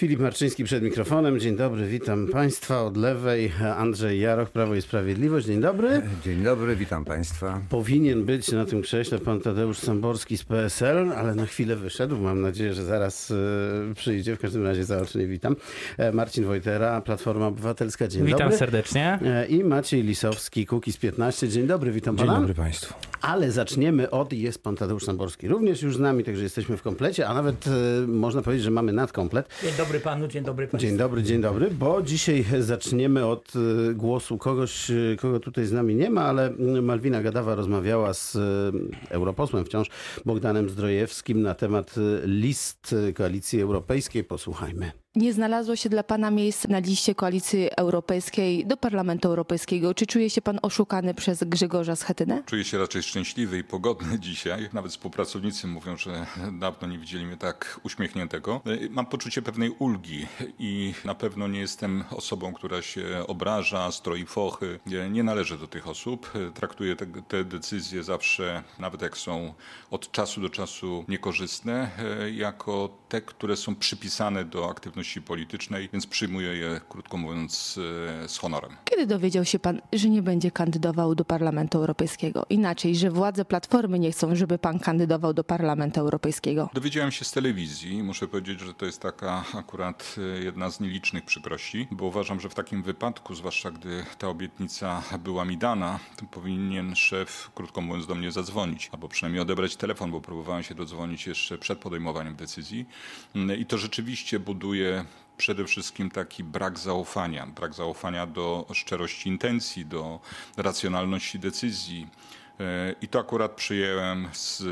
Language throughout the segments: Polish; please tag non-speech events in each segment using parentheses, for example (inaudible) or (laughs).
Filip Marczyński przed mikrofonem. Dzień dobry, witam Państwa. Od lewej Andrzej Jaroch, Prawo i Sprawiedliwość. Dzień dobry. Dzień dobry, witam Państwa. Powinien być na tym krześle pan Tadeusz Samborski z PSL, ale na chwilę wyszedł. Mam nadzieję, że zaraz e, przyjdzie. W każdym razie zaocznie witam. E, Marcin Wojtera, Platforma Obywatelska. Dzień Witam dobry. serdecznie. E, I Maciej Lisowski, Kukiz 15. Dzień dobry, witam Dzień pana. dobry Państwu. Ale zaczniemy od jest pan Tadeusz Samborski. Również już z nami, także jesteśmy w komplecie, a nawet można powiedzieć, że mamy nadkomplet. Dzień dobry panu, dzień dobry państwu. Dzień dobry, dzień dobry, bo dzisiaj zaczniemy od e, głosu kogoś, e, kogo tutaj z nami nie ma, ale mm, Malwina Gadawa rozmawiała z e, europosłem wciąż Bogdanem Zdrojewskim na temat list Koalicji Europejskiej. Posłuchajmy. Nie znalazło się dla Pana miejsca na liście Koalicji Europejskiej do Parlamentu Europejskiego. Czy czuje się Pan oszukany przez Grzegorza Schetynę? Czuję się raczej szczęśliwy i pogodny (laughs) dzisiaj. Nawet współpracownicy mówią, że dawno nie widzieli mnie tak uśmiechniętego. Mam poczucie pewnej ulgi i na pewno nie jestem osobą, która się obraża, stroi fochy. Nie, należę do tych osób. Traktuję te, te decyzje zawsze, nawet jak są od czasu do czasu niekorzystne, jako te, które są przypisane do aktywności politycznej, więc przyjmuję je, krótko mówiąc, z honorem. Kiedy dowiedział się Pan, że nie będzie kandydował do Parlamentu Europejskiego? Inaczej, że władze Platformy nie chcą, żeby Pan kandydował do Parlamentu Europejskiego? Dowiedziałem się z telewizji. Muszę powiedzieć, że to jest taka akurat e, jedna z nielicznych przykrości, bo uważam, że w takim wypadku, zwłaszcza gdy ta obietnica była mi dana, to powinien szef, krótko mówiąc, do mnie zadzwonić, albo przynajmniej odebrać telefon, bo próbowałem się dodzwonić jeszcze przed podejmowaniem decyzji. Mm, I to rzeczywiście buduje przede wszystkim taki brak zaufania, brak zaufania do szczerości intencji, do racjonalności decyzji. E, I to akurat przyjęłem z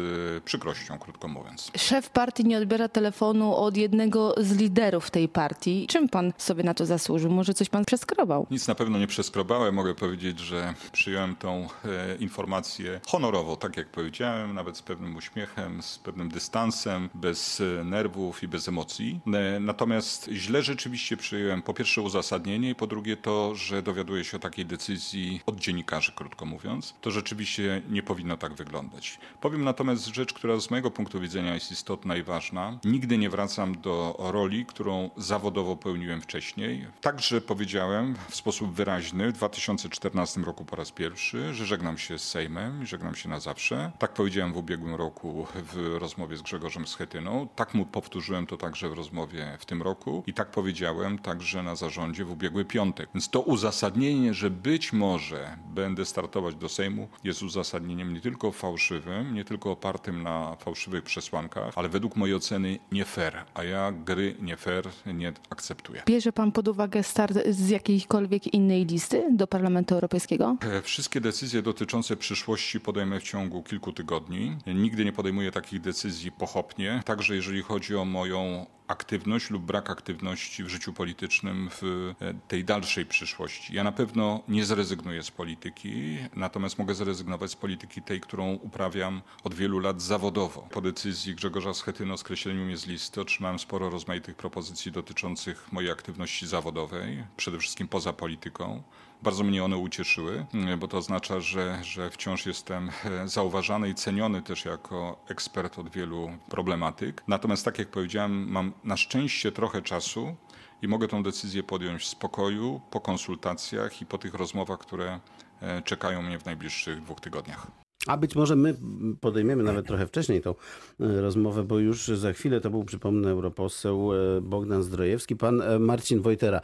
przykrością, krótko mówiąc. Szef partii nie odbiera telefonu od jednego z liderów tej partii. Czym Pan sobie na to zasłużył? Może coś Pan przeskrobał? Nic na pewno nie przeskrobałem. Mogę powiedzieć, że przyjąłem tą e, informację honorowo, tak jak powiedziałem, nawet z pewnym uśmiechem, z pewnym dystansem, bez e, nerwów i bez emocji. E, natomiast źle rzeczywiście przyjąłem po pierwsze uzasadnienie i po drugie to, że dowiaduję się o takiej decyzji od dziennikarzy, krótko mówiąc. To rzeczywiście nie powinno tak wyglądać. Powiem natomiast rzecz, która z mojego punktu widzenia jest istotna i ważna. Nigdy nie wracam do roli, którą zawodowo pełniłem wcześniej. Także powiedziałem w sposób wyraźny w 2014 roku po raz pierwszy, że żegnam się z Sejmem i żegnam się na zawsze. Tak powiedziałem w ubiegłym roku w rozmowie z Grzegorzem Schetyną. Tak mu powtórzyłem to także w rozmowie w tym roku i tak powiedziałem także na zarządzie w ubiegły piątek. Więc to uzasadnienie, że być może będę startować do Sejmu jest uzasadnieniem uzasadnieniem nie tylko fałszywym, nie tylko opartym na fałszywych przesłankach, ale według mojej oceny nie fair, a ja gry nie fair nie akceptuję. Bierze Pan pod uwagę start z jakiejkolwiek innej listy do Parlamentu Europejskiego? E, Wszystkie decyzje dotyczące przyszłości podejmę w ciągu kilku tygodni. Nigdy nie podejmuję takich decyzji pochopnie, także jeżeli chodzi o moją aktywność lub brak aktywności w życiu politycznym w e, tej dalszej przyszłości. Ja na pewno nie zrezygnuję z polityki, natomiast mogę zrezygnować z polityki tej, którą uprawiam od wielu lat zawodowo. Po decyzji Grzegorza Schetyny o skreśleniu mnie z listy otrzymałem sporo rozmaitych propozycji dotyczących mojej aktywności zawodowej, przede wszystkim poza polityką. Bardzo mnie one ucieszyły, bo to oznacza, że, że wciąż jestem e, zauważany i ceniony też jako ekspert od wielu problematyk. Natomiast, tak jak powiedziałem, mam na szczęście trochę czasu i mogę tę decyzję podjąć w spokoju, po konsultacjach i po tych rozmowach, które e, czekają mnie w najbliższych dwóch tygodniach. A być może my podejmiemy nawet trochę wcześniej tą e, rozmowę, bo już za chwilę to był, przypomnę, europoseł e, Bogdan Zdrojewski, pan e, Marcin Wojtera.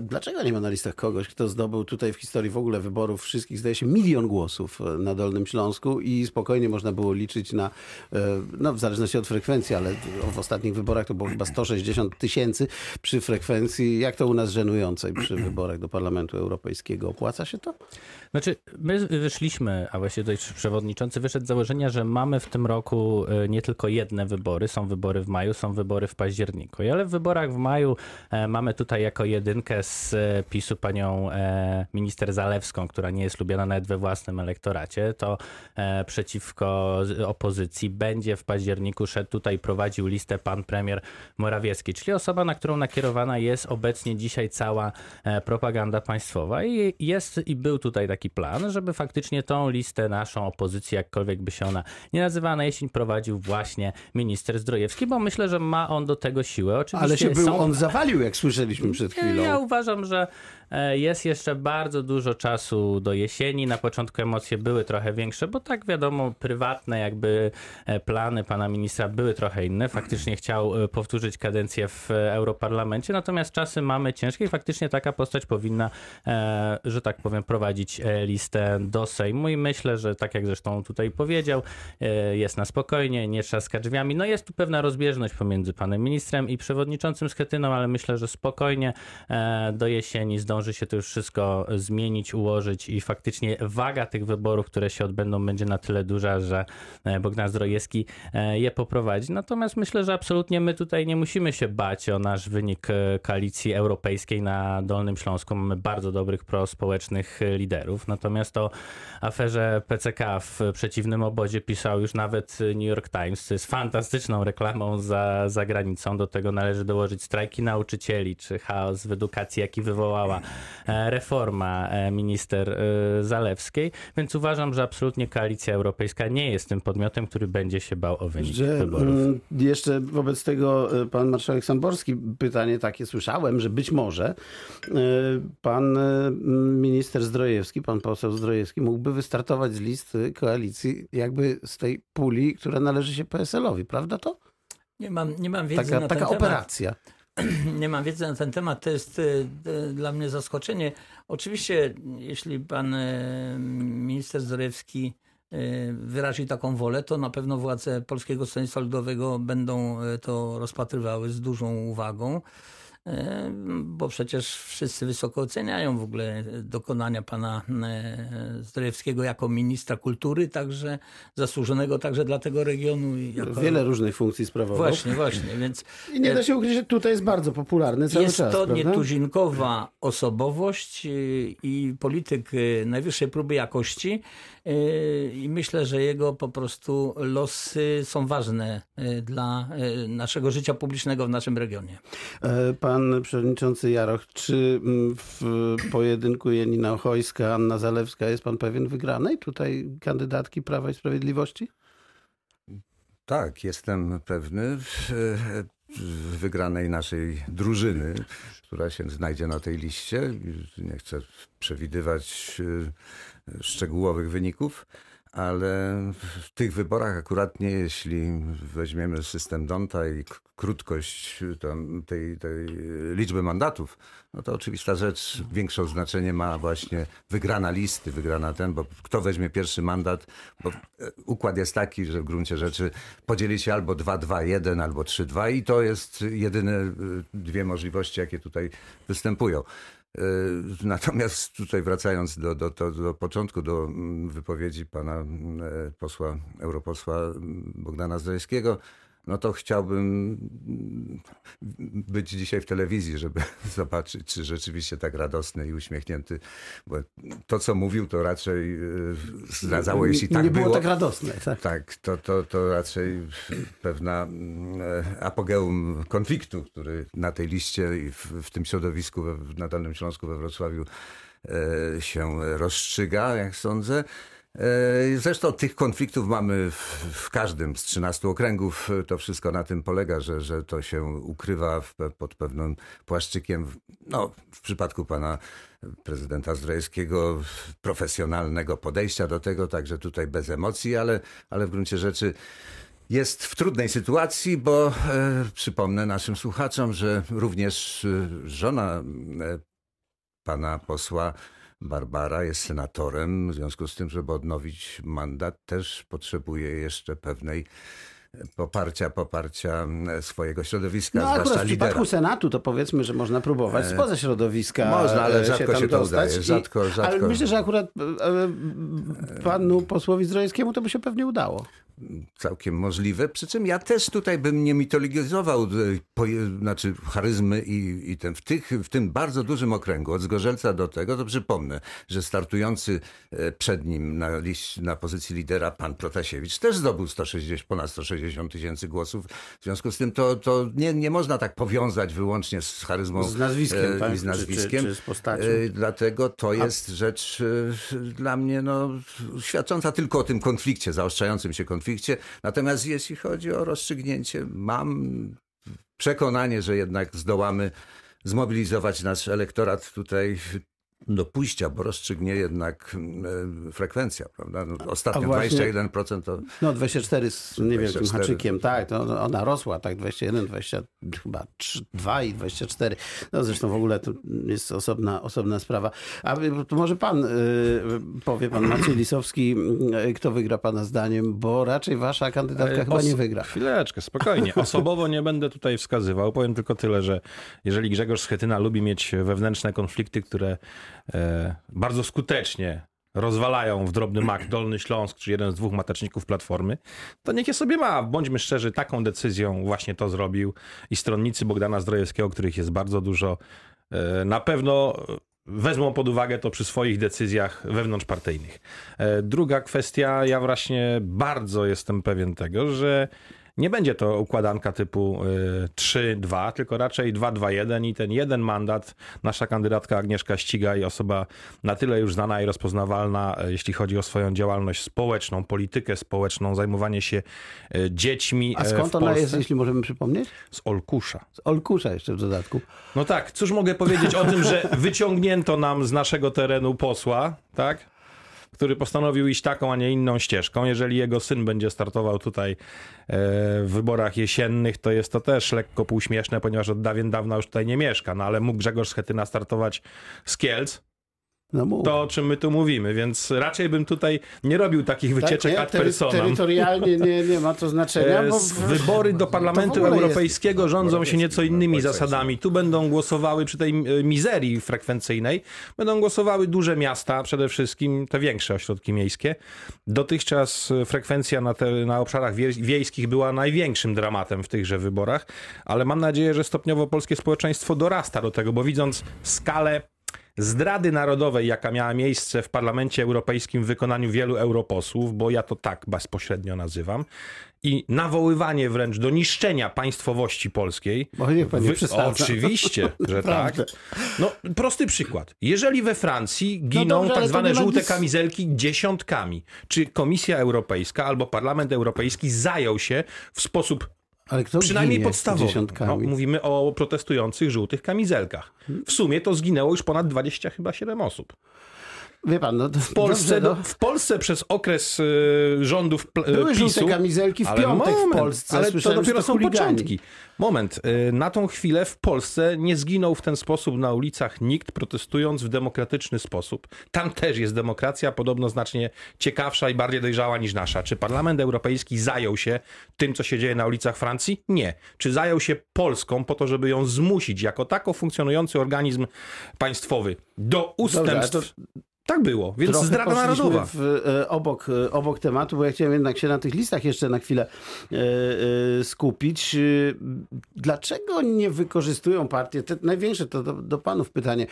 Dlaczego nie ma na listach kogoś, kto zdobył tutaj w historii w ogóle wyborów wszystkich, zdaje się, milion głosów na Dolnym Śląsku i spokojnie można było liczyć na, no w zależności od frekwencji, ale w ostatnich wyborach to było chyba 160 tysięcy przy frekwencji, jak to u nas żenującej przy wyborach do Parlamentu Europejskiego. Opłaca się to? Znaczy, my wyszliśmy, a właściwie tutaj przewodniczący wyszedł z założenia, że mamy w tym roku e, nie tylko jedne wybory, są wybory w maju, są wybory w październiku. Ale w wyborach w maju e, mamy tutaj jako jedynkę z e, PiSu panią minister Zalewską, która nie jest lubiana nawet we własnym elektoracie, to przeciwko opozycji będzie w październiku szedł tutaj, prowadził listę pan premier Morawiecki, czyli osoba, na którą nakierowana jest obecnie dzisiaj cała propaganda państwowa i jest i był tutaj taki plan, żeby faktycznie tą listę naszą opozycję opozycji, jakkolwiek by się ona nie nazywała, na jesień prowadził właśnie minister Zdrojewski, bo myślę, że ma on do tego siłę. Oczywiście Ale się był, są... on zawalił, jak słyszeliśmy przed chwilą. Ja uważam, że e, jest jeszcze bardzo dużo czasu do jesieni. Na początku emocje były trochę większe, bo tak wiadomo, prywatne jakby e, plany pana ministra były trochę inne. Faktycznie chciał e, powtórzyć kadencję w Europarlamencie, natomiast czasy mamy ciężkie i faktycznie taka postać powinna, że tak powiem, prowadzić listę do Sejmu i myślę, że tak jak zresztą tutaj powiedział, jest na spokojnie, nie trzaska drzwiami. No jest tu pewna rozbieżność pomiędzy panem ministrem i przewodniczącym Schetyną, ale myślę, że spokojnie do jesieni zdąży się to już wszystko zmienić, ułożyć i faktycznie waga tych wyborów, które się odbędą, będzie na tyle duża, że Bogdan Zdrojewski je poprowadzi. Natomiast myślę, że absolutnie my tutaj nie musimy się bać o nasz wynik koalicji europejskiej na Dolnym Śląsku. Mamy bardzo dobrych prospołecznych liderów. Natomiast o aferze PCK w przeciwnym obozie pisał już nawet New York Times, co jest fantastyczną reklamą za, za granicą. Do tego należy dołożyć strajki nauczycieli, czy chaos w edukacji, jaki wywołała reforma minister Zalewskiej. Więc uważam, że absolutnie koalicja europejska nie jest tym podmiotem, który będzie się bał o wynik że, wyborów. mm, Jeszcze wobec tego pan marszałek Samborski pytanie takie słyszałem, że być może pan minister Zdrojewski, pan poseł Zdrojewski mógłby wystartować z koalicji jakby z tej puli, która należy się PSL-owi, prawda to? Nie mam, nie mam wiedzy Taka, na taka ten operacja. temat. (clears throat) Nie mam wiedzy na ten temat. To jest e, e, dla mnie zaskoczenie. Oczywiście, jeśli pan e, minister Zdrojewski e, wyrazi taką wolę, to na pewno władze Polskiego Stronnictwa Ludowego będą to rozpatrywały z dużą uwagą. E, Bo przecież wszyscy wysoko oceniają w ogóle dokonania pana e, Zdrojewskiego jako ministra kultury, także zasłużonego także dla tego regionu. i Jako... Wiele różnych funkcji sprawował. Właśnie, właśnie, więc I nie da się ukryć, że tutaj jest bardzo popularny cały jest czas, to prawda? nietuzinkowa osobowość y, i polityk najwyższej próby jakości i myślę, że jego po prostu losy są ważne dla naszego życia publicznego w naszym regionie. E, Pan przewodniczący Jaroch, czy mm, w pojedynku Janina Ochojska, Anna Zalewska jest pan pewien wygranej tutaj kandydatki Prawa i Sprawiedliwości? Tak, jestem pewny wygranej naszej drużyny, która się znajdzie na tej liście. Nie chcę przewidywać e, szczegółowych wyników, ale w tych wyborach akurat nie, jeśli weźmiemy system Donta i krótkość tam tej, tej liczby mandatów, no to oczywista rzecz, większe znaczenie ma właśnie wygrana listy, wygrana ten, bo kto weźmie pierwszy mandat, bo e, układ jest taki, że w gruncie rzeczy podzieli się albo 2-2-1, albo 3-2 i to jest jedyne e, dwie możliwości, jakie tutaj występują. E, Natomiast tutaj wracając do, do, do, do początku, do mm, wypowiedzi pana mm, e, posła, europosła mm, Bogdana Zdrojewskiego, no to chciałbym mm, być dzisiaj w telewizji, żeby (laughs) zobaczyć, czy rzeczywiście tak radosny i uśmiechnięty, bo to, co mówił, to raczej e, zdradzało, jeśli tak nie było. było tak radosne. Tak. Tak, to, to, to raczej pewna mm, apogeum konfliktu, który na tej liście i w, w tym środowisku we, na Dolnym Śląsku we Wrocławiu e, się rozstrzyga, jak sądzę. E, Zresztą tych konfliktów mamy w, w każdym z 13 okręgów. To wszystko na tym polega, że, że to się ukrywa w, pod pewnym płaszczykiem. No, w przypadku pana prezydenta Zdrojewskiego profesjonalnego podejścia do tego, także tutaj bez emocji, ale, ale w gruncie rzeczy jest w trudnej sytuacji, bo e, przypomnę naszym słuchaczom, że również e, żona e, pana posła Barbara jest senatorem. W związku z tym, żeby odnowić mandat, też potrzebuje jeszcze pewnej poparcia, poparcia e, swojego środowiska, No akurat w lidera. przypadku Senatu to powiedzmy, że można próbować spoza środowiska Można, ale e, rzadko tam się to udaje. I- Rzadko, Ale rzadko. myślę, że akurat e, e, panu posłowi Zdrojewskiemu to by się pewnie udało. Całkiem możliwe. Przy czym ja też tutaj bym nie mitologizował e, znaczy charyzmy i, i ten, w, tych, w tym bardzo dużym okręgu, od Zgorzelca do tego, to przypomnę, że startujący e, przed nim na, liść, na pozycji lidera pan Protasiewicz też zdobył 160, ponad 160 tysięcy głosów. W związku z tym to, to nie, nie można tak powiązać wyłącznie z charyzmą Z nazwiskiem, e, tak? i z Czy- nazwiskiem. czy- czy z postacią? E, Dlatego to jest rzecz e, dla mnie no, świadcząca tylko o tym konflikcie, zaostrzającym się konflikcie. Natomiast jeśli chodzi o rozstrzygnięcie, mam przekonanie, że jednak zdołamy zmobilizować nasz elektorat tutaj do pójścia, bo rozstrzygnie jednak e, frekwencja, prawda? No, ostatnio właśnie- 21% to No 24 z niewielkim 24. haczykiem, tak, to ona rosła, tak, 21, 20, chyba 3, 2 i 24. No zresztą w ogóle to jest osobna, osobna sprawa. A to może pan y, powie, pan Maciej Lisowski, y, kto wygra pana zdaniem, bo raczej wasza kandydatka E, chyba nie wygra. Chwileczkę, spokojnie. (laughs) Osobowo nie będę tutaj wskazywał. Powiem tylko tyle, że jeżeli Grzegorz Schetyna lubi mieć wewnętrzne konflikty, które bardzo skutecznie rozwalają w drobny mak Dolny Śląsk, czy jeden z dwóch mateczników Platformy, to niech je sobie ma. Bądźmy szczerzy, taką decyzją właśnie to zrobił i stronnicy Bogdana Zdrojewskiego, których jest bardzo dużo, e, na pewno wezmą pod uwagę to przy swoich decyzjach wewnątrzpartyjnych. E, Druga kwestia, ja właśnie bardzo jestem pewien tego, że nie będzie to układanka typu y, 3-2, tylko raczej 2-2-1 i ten jeden mandat nasza kandydatka Agnieszka Ścigaj, osoba na tyle już znana i rozpoznawalna, e, jeśli chodzi o swoją działalność społeczną, politykę społeczną, zajmowanie się e, dziećmi A e, skąd ona jest, jeśli możemy przypomnieć? z Olkusza. Z Olkusza jeszcze w dodatku. No tak, cóż mogę powiedzieć o tym, że wyciągnięto nam z naszego terenu posła, tak? Który postanowił iść taką, a nie inną ścieżką. Jeżeli jego syn będzie startował tutaj e, w wyborach jesiennych, to jest to też lekko półśmieszne, ponieważ od dawien dawna już tutaj nie mieszka. No ale mógł Grzegorz Schetyna startować z Kielc, No to o czym my tu mówimy, więc raczej bym tutaj nie robił takich wycieczek nie, ad personam. Terytorialnie nie, nie ma to znaczenia. E, Bo Wybory do Parlamentu ogóle jest- Europejskiego rządzą się nieco innymi zasadami. Tu będą głosowały przy tej e, mizerii frekwencyjnej, będą głosowały duże miasta, przede wszystkim te większe ośrodki miejskie. Dotychczas e, frekwencja na, te, na obszarach wie, wiejskich była największym dramatem w tychże wyborach, ale mam nadzieję, że stopniowo polskie społeczeństwo dorasta do tego, bo widząc skalę zdrady narodowej, jaka miała miejsce w Parlamencie Europejskim w wykonaniu wielu europosłów, bo ja to tak bezpośrednio nazywam, i nawoływanie wręcz do niszczenia państwowości polskiej. Bo niech pan nie Wy- przesadza. Oczywiście, że (laughs) tak. No, prosty przykład. Jeżeli we Francji giną dobrze, ale tak zwane żółte nic- kamizelki dziesiątkami, czy Komisja Europejska albo Parlament Europejski zajął się w sposób Ale kto przynajmniej podstawowy. No, mówimy o protestujących żółtych kamizelkach. W sumie to zginęło już ponad 20 chyba 7 osób. Wie pan, no W Polsce, dobrze, no. w Polsce przez okres y, rządów y, Były PiSu... żółte kamizelki w ale piątek moment, w Polsce. Ale to dopiero to są chuligani. początki. Moment, y, na tą chwilę w Polsce nie zginął w ten sposób na ulicach nikt protestując w demokratyczny sposób. Tam też jest demokracja, podobno znacznie ciekawsza i bardziej dojrzała niż nasza. Czy Parlament Europejski zajął się tym, co się dzieje na ulicach Francji? Nie. Czy zajął się Polską po to, żeby ją zmusić jako tako funkcjonujący organizm państwowy do ustępstw? to- Tak było, więc Trochę zdrada narodowa. W, e, obok, e, obok tematu, bo ja chciałem jednak się na tych listach jeszcze na chwilę e, skupić. Dlaczego nie wykorzystują partie, te największe to do, do panów pytanie,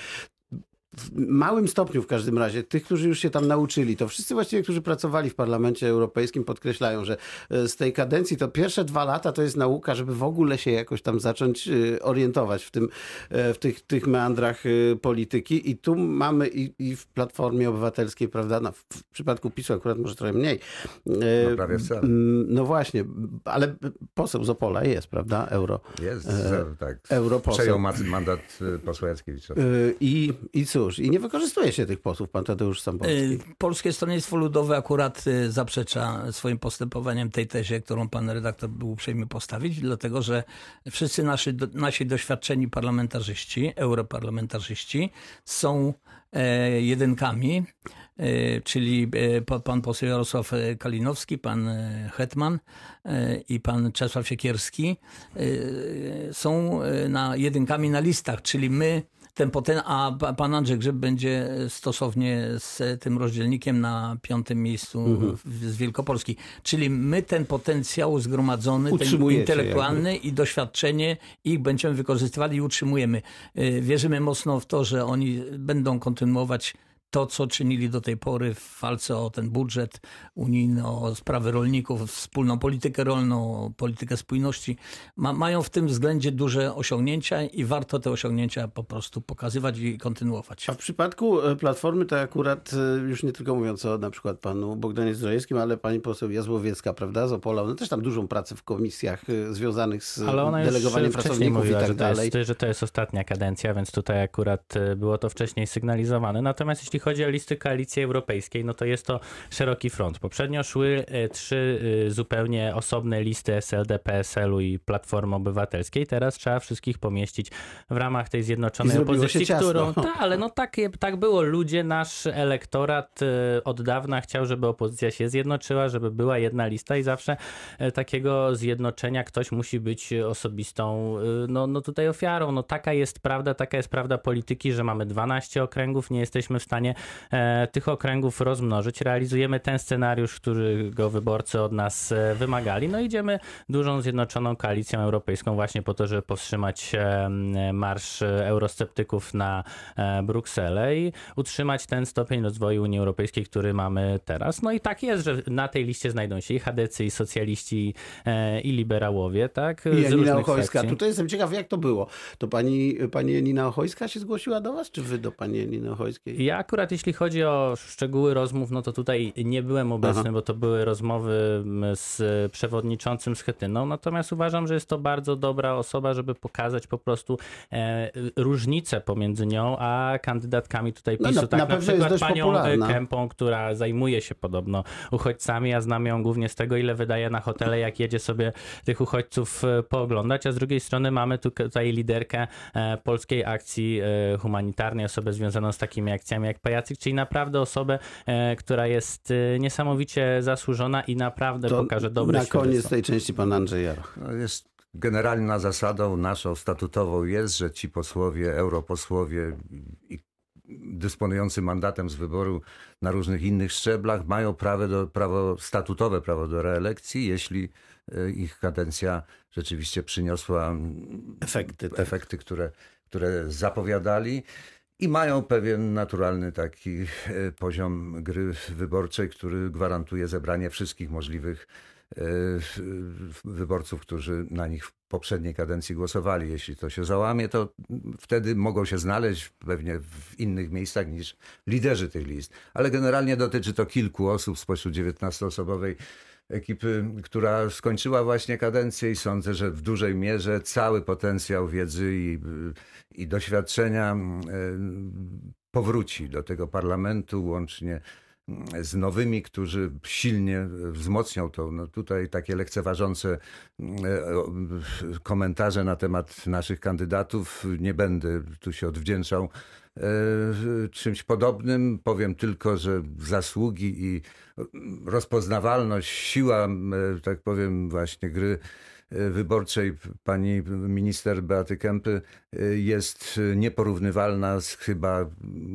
w małym stopniu w każdym razie, tych, którzy już się tam nauczyli, to wszyscy właściwie, którzy pracowali w Parlamencie Europejskim podkreślają, że e, z tej kadencji to pierwsze dwa lata to jest nauka, żeby w ogóle się jakoś tam zacząć e, orientować w, tym, e, w tych, tych meandrach polityki i tu mamy i, i w Platformie Obywatelskiej, prawda, no, w, przypadku PiSu akurat może trochę mniej. No prawie wcale. No właśnie, ale poseł z Opola jest, prawda, euro. jest, tak. europoseł. Przejął ma- mandat posła Jackiewicza. I, I cóż, i nie wykorzystuje się tych posłów, pan Tadeusz Sambowski. Y, Polskie Stronnictwo Ludowe akurat y, zaprzecza swoim postępowaniem tej tezie, którą pan redaktor był uprzejmy postawić, dlatego że wszyscy nasi, nasi doświadczeni parlamentarzyści, europarlamentarzyści są e, jedynkami, e, czyli e, pa- pan poseł Jarosław Kalinowski, pan Hetman i pan Czesław Siekierski są na jedynkami na listach, czyli my ten poten, a pa- pan Andrzej Grzyb będzie stosownie z tym rozdzielnikiem na piątym miejscu Mhm. z Wielkopolski. Czyli my ten potencjał zgromadzony, ten intelektualny i doświadczenie ich będziemy wykorzystywali i utrzymujemy. Y, Wierzymy mocno w to, że oni będą kontynuować to, co czynili do tej pory w walce o ten budżet unijny, o sprawy rolników, wspólną politykę rolną, politykę spójności. Ma, mają w tym względzie duże osiągnięcia i warto te osiągnięcia po prostu pokazywać i kontynuować. A w przypadku e, Platformy to akurat, e, już nie tylko mówiąc o na przykład panu Bogdanie Zdrojewskim, ale pani poseł Jazłowiecka, prawda, z Opola, ona też tam dużą pracę w komisjach e, związanych z Ale ona już delegowaniem wcześniej pracowników mówiła, i tak że to, dalej. jest, że to jest ostatnia kadencja, więc tutaj akurat było to wcześniej sygnalizowane. Natomiast jeśli chodzi o listy koalicji europejskiej, no to jest to szeroki front. Poprzednio szły e, trzy e, zupełnie osobne listy SLD, PSL-u i Platformy Obywatelskiej. Teraz trzeba wszystkich pomieścić w ramach tej zjednoczonej opozycji, którą... Ta, ale no tak, tak było. Ludzie, nasz elektorat e, od dawna chciał, żeby opozycja się zjednoczyła, żeby była jedna lista i zawsze takiego zjednoczenia ktoś musi być osobistą, no, no tutaj ofiarą. No taka jest prawda, taka jest prawda polityki, że mamy 12 okręgów, nie jesteśmy w stanie e, tych okręgów rozmnożyć. Realizujemy ten scenariusz, którego wyborcy od nas e, wymagali. No idziemy dużą zjednoczoną koalicją europejską właśnie po to, żeby powstrzymać e, marsz eurosceptyków na Brukselę i utrzymać ten stopień rozwoju Unii Europejskiej, który mamy teraz. No i tak jest, że na tej liście znajdą się i chadecy, i socjaliści, i liberałowie, tak? I Janina Ochojska. frakcji. Tutaj jestem ciekaw, jak to było. To pani, pani Janina Ochojska się zgłosiła do was, czy wy do pani Janiny Ochojskiej? Ja akurat jeśli chodzi o szczegóły rozmów, no to tutaj nie byłem obecny, Aha. bo to były rozmowy z przewodniczącym Schetyną, natomiast uważam, że jest to bardzo dobra osoba, żeby pokazać po prostu e, różnicę pomiędzy nią a kandydatkami tutaj No, PiSu. na- tak, na na, przykład panią popularna. Kępą, która zajmuje się podobno uchodźcami, ja znam ją głównie z tego, ile wydaje na hotele, jak jedzie sobie tych uchodźców e, pooglądać, a z drugiej strony mamy tu- tutaj liderkę e, polskiej akcji e, humanitarnej, osobę związaną z takimi akcjami jak Pajacyk, czyli naprawdę osobę, e, która jest e, niesamowicie zasłużona i naprawdę To pokaże dobre na koniec tej części pan Andrzej Jaroch. No jest generalna zasadą naszą statutową jest, że ci posłowie, europosłowie i dysponujący mandatem z wyboru na różnych innych szczeblach mają prawo, do, prawo statutowe prawo do reelekcji, jeśli e, ich kadencja rzeczywiście przyniosła Efekty. Tak. efekty, które, które zapowiadali. I mają pewien naturalny taki e, poziom gry wyborczej, który gwarantuje zebranie wszystkich możliwych e, wyborców, którzy na nich w poprzedniej kadencji głosowali. Jeśli to się załamie, to wtedy mogą się znaleźć pewnie w innych miejscach niż liderzy tych list. Ale generalnie dotyczy to kilku osób spośród 19-osobowej ekipy, która skończyła właśnie kadencję i sądzę, że w dużej mierze cały potencjał wiedzy i, i doświadczenia e, powróci do tego parlamentu, łącznie z nowymi, którzy silnie wzmocnią to. No tutaj takie lekceważące e, komentarze na temat naszych kandydatów. Nie będę tu się odwdzięczał e, czymś podobnym. Powiem tylko, że zasługi i rozpoznawalność, siła, e, tak powiem, właśnie gry wyborczej pani minister Beaty Kępy e, jest nieporównywalna z chyba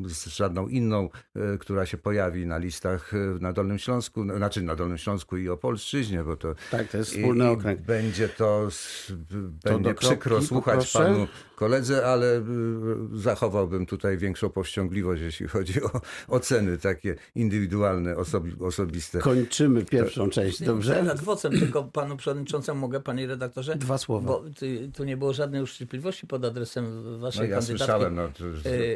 z żadną inną, e, która się pojawi na listach e, na Dolnym Śląsku, znaczy na Dolnym Śląsku i Opolszczyźnie, bo to Tak, to jest wspólny i okręg. Będzie to, do będzie kropki przykro słuchać poproszę. panu koledze, ale y, zachowałbym tutaj większą powściągliwość, jeśli chodzi o oceny takie indywidualne, osobi, osobiste. Kończymy pierwszą część, dobrze? Nad vocem tylko panu przewodniczącemu mogę, panie redaktorze. Dwa słowa. Bo ty, tu nie było żadnej uszczypliwości pod adresem No waszej ja kandydatki. słyszałem, no, to,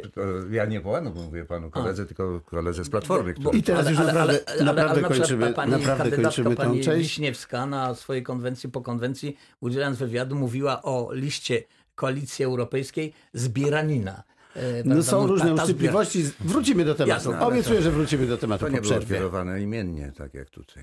to, ja nie panu mówię panu koledze, tylko koledze z Platformy. Bo-. I teraz już naprawdę- naprawdę na przykład kończymy- pani naprawdę kandydatka, kończymy tę pani część. Wiśniewska na swojej konwencji po konwencji, udzielając wywiadu, mówiła o liście Koalicji Europejskiej zbieranina. E, No są różne uszczypliwości. Wrócimy do tematu. Jasne, ale Obiecuję, że wrócimy do tematu To po nie było kierowane imiennie, tak jak tutaj.